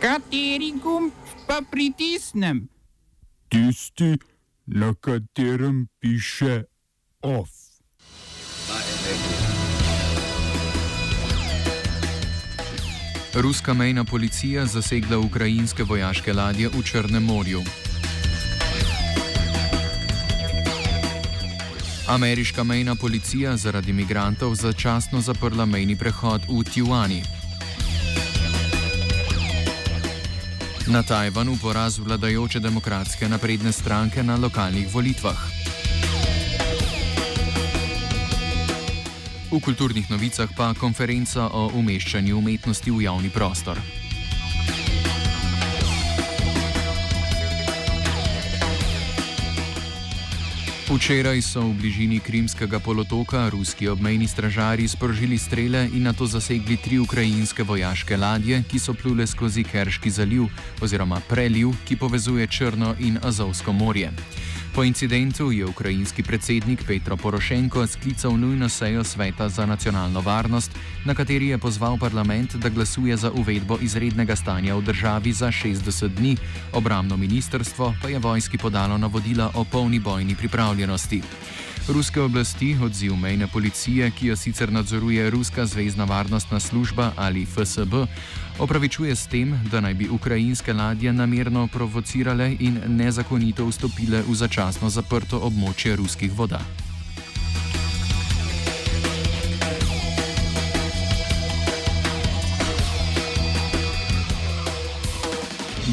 Kateri gumb pa pritisnem? Tisti, na katerem piše OF. Ruska mejna policija zasegla ukrajinske vojaške ladje v Črnem morju. Ameriška mejna policija zaradi imigrantov začasno zaprla mejni prehod v Tijuani. Na Tajvanu poraz vladajoče demokratske napredne stranke na lokalnih volitvah. V kulturnih novicah pa konferenca o umeščanju umetnosti v javni prostor. Včeraj so v bližini Krimskega polotoka ruski obmejni stražari sprožili strele in na to zasegli tri ukrajinske vojaške ladje, ki so plule skozi Kerški zaliv oziroma preliv, ki povezuje Črno in Azovsko morje. Po incidentu je ukrajinski predsednik Petro Porošenko sklical nujno sejo Sveta za nacionalno varnost, na kateri je pozval parlament, da glasuje za uvedbo izrednega stanja v državi za 60 dni, obramno ministrstvo pa je vojski podalo navodila o polni bojni pripravljenosti. Ruske oblasti odziv mejne policije, ki jo sicer nadzoruje Ruska zvezdna varnostna služba ali FSB, opravičuje s tem, da naj bi ukrajinske ladje namerno provocirale in nezakonito vstopile v začasno zaprto območje ruskih voda.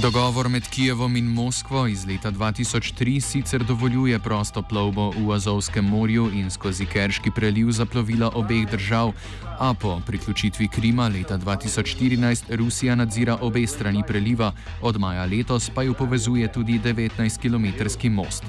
Dogovor med Kijevom in Moskvo iz leta 2003 sicer dovoljuje prosto plovbo v Azovskem morju in skozi Kerški preliv za plovila obeh držav, a po priključitvi Krima leta 2014 Rusija nadzira obe strani preliva, od maja letos pa jo povezuje tudi 19-kilometrski most.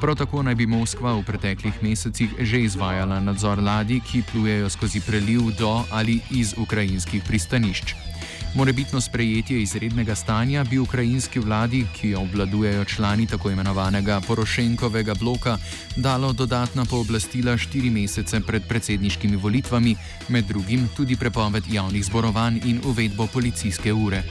Prav tako naj bi Moskva v preteklih mesecih že izvajala nadzor ladij, ki plujejo skozi preliv do ali iz ukrajinskih pristanišč. Morebitno sprejetje izrednega stanja bi ukrajinski vladi, ki jo obvladujejo člani tako imenovanega Porošenkovega bloka, dalo dodatna pooblastila štiri mesece pred predsedniškimi volitvami, med drugim tudi prepoved javnih zborovanj in uvedbo policijske ure.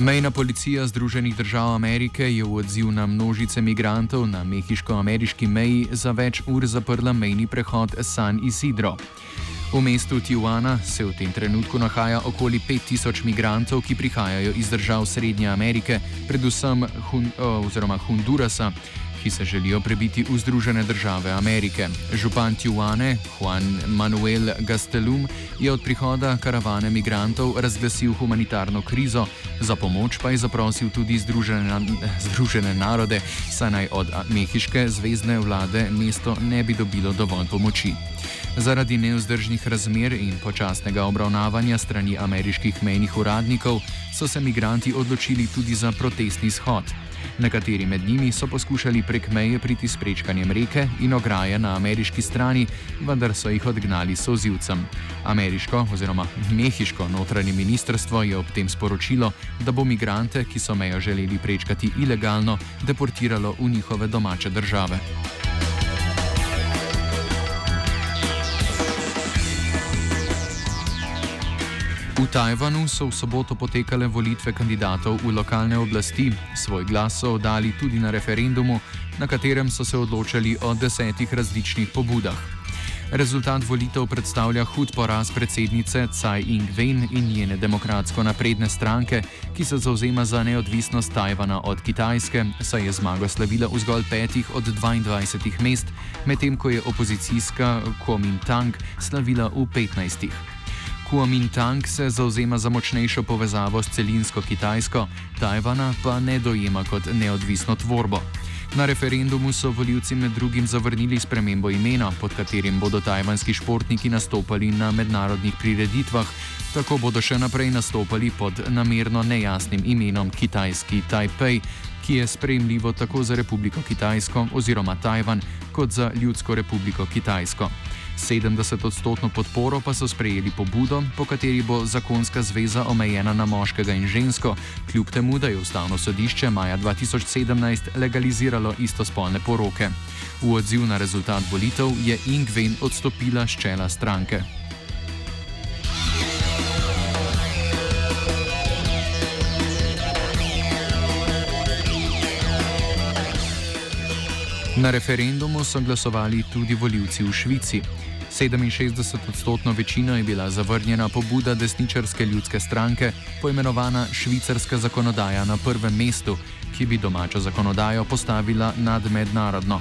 Mejna policija Združenih držav Amerike je v odziv na množice migrantov na mehiško-ameriški meji za več ur zaprla mejni prehod San Isidro. V mestu Tijuana se v tem trenutku nahaja okoli 5000 migrantov, ki prihajajo iz držav Srednje Amerike, predvsem Hun oh, Hondurasa, ki se želijo prebiti v Združene države Amerike. Župan Tijuane, Juan Manuel Gastelum, je od prihoda karavane migrantov razglasil humanitarno krizo, za pomoč pa je zaprosil tudi Združene, Združene narode, saj naj od mehiške zvezdne vlade mesto ne bi dobilo dovolj pomoči. Zaradi neuzdržnih razmer in počasnega obravnavanja strani ameriških mejnih uradnikov so se migranti odločili tudi za protestni shod. Nekateri med njimi so poskušali prek meje priti s prečkanjem reke in ograje na ameriški strani, vendar so jih odgnali s ozivcem. Ameriško oziroma mehiško notranje ministrstvo je ob tem sporočilo, da bo migrante, ki so mejo želeli prečkati ilegalno, deportiralo v njihove domače države. V Tajvanu so v soboto potekale volitve kandidatov v lokalne oblasti. Svoj glas so oddali tudi na referendumu, na katerem so se odločali o desetih različnih pobudah. Rezultat volitev predstavlja hud poraz predsednice Tsai Ing-wen in njene demokratsko napredne stranke, ki se zauzema za neodvisnost Tajvana od Kitajske, saj je zmago slavila v zgolj petih od 22 mest, medtem ko je opozicijska Kuomintang slavila v 15. Kuomintang se zauzema za močnejšo povezavo s celinsko Kitajsko, Tajvana pa ne dojema kot neodvisno tvorbo. Na referendumu so voljivci med drugim zavrnili spremembo imena, pod katerim bodo tajvanski športniki nastopali na mednarodnih prireditvah, tako bodo še naprej nastopali pod namerno nejasnim imenom Kitajski Taipei, ki je sprejemljivo tako za Republiko Kitajsko oziroma Tajvan, kot za Ljudsko republiko Kitajsko. 70-odstotno podporo pa so sprejeli pobudo, po kateri bo zakonska zveza omejena na moškega in žensko, kljub temu, da je ustavno sodišče maja 2017 legaliziralo istospolne poroke. V odziv na rezultat volitev je Ingven odstopila z čela stranke. Na referendumu so glasovali tudi voljivci v Švici. 67-odstotno večino je bila zavrnjena pobuda desničarske ljudske stranke, poimenovana Švicarska zakonodaja na prvem mestu, ki bi domačo zakonodajo postavila nad mednarodno.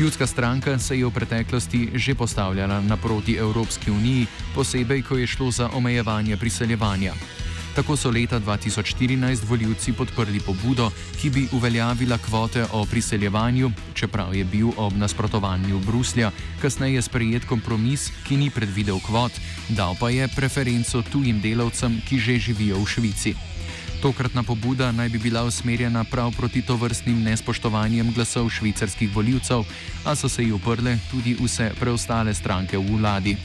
Ljudska stranka se je v preteklosti že postavljala naproti Evropski uniji, posebej ko je šlo za omejevanje priseljevanja. Tako so leta 2014 voljivci podprli pobudo, ki bi uveljavila kvote o priseljevanju, čeprav je bil ob nasprotovanju Bruslja kasneje sprejet kompromis, ki ni predvidel kvot, dal pa je preferenco tujim delavcem, ki že živijo v Švici. Tokratna pobuda naj bi bila usmerjena prav proti tovrstnim nespoštovanjem glasov švicarskih voljivcev, a so se ji uprle tudi vse preostale stranke v vladi.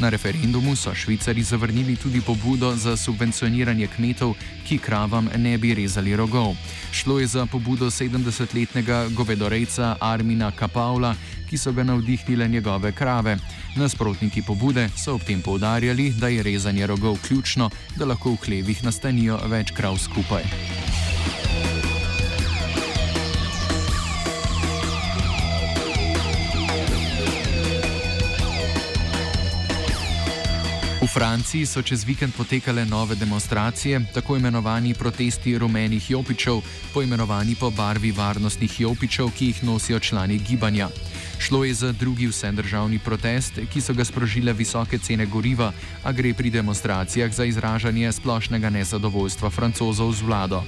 Na referendumu so Švicari zavrnili tudi pobudo za subvencioniranje kmetov, ki kravam ne bi rezali rogov. Šlo je za pobudo 70-letnega govedorejca Armina Kapavla, ki so ga navdihnile njegove krave. Nasprotniki pobude so ob tem povdarjali, da je rezanje rogov ključno, da lahko v klevih nastanijo več krav skupaj. Franciji so čez vikend potekale nove demonstracije, tako imenovani protesti rumenih jopičev, poimenovani po barvi varnostnih jopičev, ki jih nosijo člani gibanja. Šlo je za drugi vsedržavni protest, ki so ga sprožile visoke cene goriva, a gre pri demonstracijah za izražanje splošnega nezadovoljstva francozov z vlado.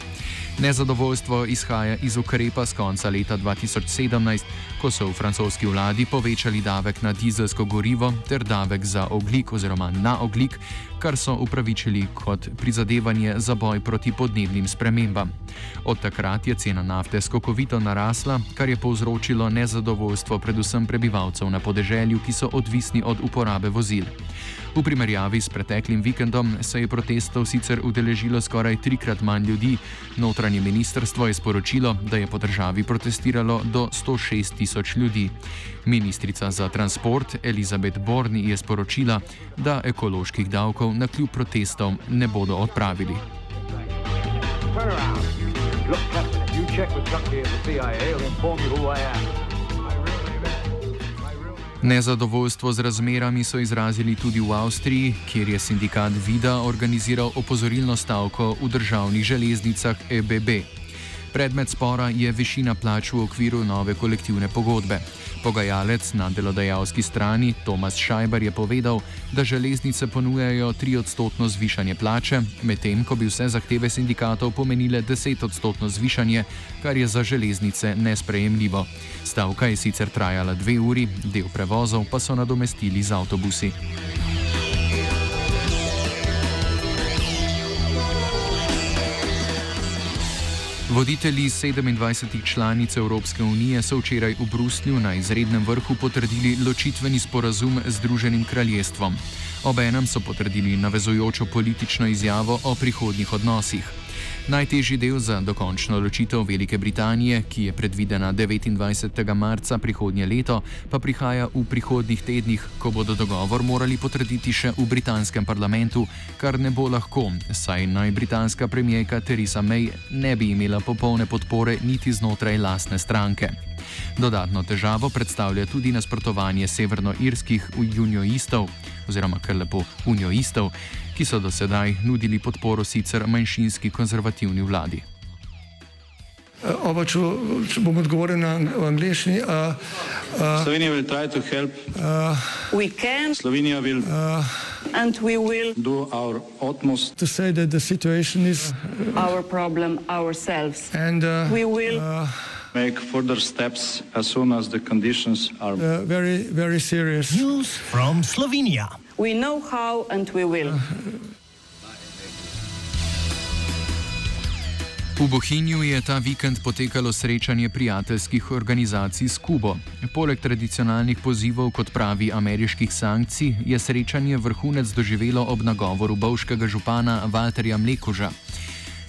Nezadovoljstvo izhaja iz ukrepa z konca leta 2017, ko so v francoski vladi povečali davek na dizelsko gorivo ter davek za oglik oziroma na oglik, kar so upravičili kot prizadevanje za boj proti podnebnim spremembam. Od takrat je cena nafte skokovito narasla, kar je povzročilo nezadovoljstvo predvsem prebivalcev na podeželju, ki so odvisni od uporabe vozil. V primerjavi s preteklim vikendom se je protestov sicer udeležilo skoraj trikrat manj ljudi. Notranje ministrstvo je sporočilo, da je po državi protestiralo do 106 tisoč ljudi. Ministrica za transport Elizabeth Borni je sporočila, da ekoloških davkov na kljub protestom ne bodo odpravili. Look, Captain, if you check with Chunky and the CIA, he'll inform you who I am. Nezadovoljstvo z razmerami so izrazili tudi v Avstriji, kjer je sindikat Vida organiziral opozorilno stavko v državnih železnicah EBB. Predmet spora je višina plač v okviru nove kolektivne pogodbe. Pogajalec na delodajalski strani Tomas Šajbar je povedal, da železnice ponujajo 3 odstotno zvišanje plače, medtem ko bi vse zahteve sindikatov pomenile 10 odstotno zvišanje, kar je za železnice nesprejemljivo. Stavka je sicer trajala dve uri, del prevozov pa so nadomestili z avtobusi. Voditelji 27 članic Evropske unije so včeraj v Bruslju na izrednem vrhu potrdili ločitveni sporazum z Združenim kraljestvom. Obenem so potrdili navezujočo politično izjavo o prihodnjih odnosih. Najtežji del za dokončno ločitev Velike Britanije, ki je predvidena 29. marca prihodnje leto, pa prihaja v prihodnjih tednih, ko bodo dogovor morali potrditi še v britanskem parlamentu, kar ne bo lahko, saj naj britanska premijejka Theresa May ne bi imela popolne podpore niti znotraj lastne stranke. Dodatno težavo predstavlja tudi nasprotovanje severnoirskih unionistov, oziroma kar lepo unionistov, ki so do sedaj nudili podporo sicer manjšinski konzervativni vladi. Uh, Oba, če, če bom odgovoril na angliški. Uh, uh, Slovenija bo poskušala pomagati. Slovenija bo naredila svoj utmost, da bo rekla, da je situacija naš problem, naš sebe. In bomo naredili nadaljnje korake, as soon as the conditions are zelo, zelo resne. News from Slovenija. We know how and we will. V Bohinju je ta vikend potekalo srečanje prijateljskih organizacij s Kubo. Poleg tradicionalnih pozivov kot pravi ameriških sankcij, je srečanje vrhunec doživelo ob nagovoru bovškega župana Walterja Mlekoža.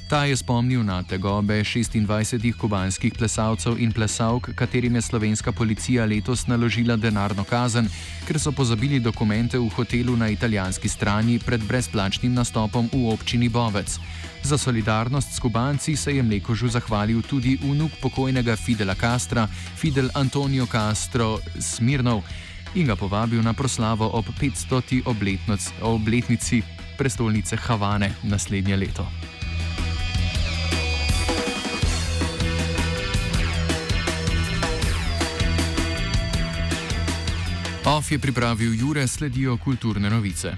Ta je spomnil na tegobe 26 kubanskih plesalcev in plesalk, katerim je slovenska policija letos naložila denarno kazen, ker so pozabili dokumente v hotelu na italijanski strani pred brezplačnim nastopom v občini Bovec. Za solidarnost s Kubanci se je Mlekožu zahvalil tudi vnuk pokojnega Fidela Castra, Fidel Antonio Castro Smirnov, in ga povabil na proslavo ob 500. obletnici prestolnice Havane naslednje leto. OF je pripravil Jure, sledijo kulturne novice.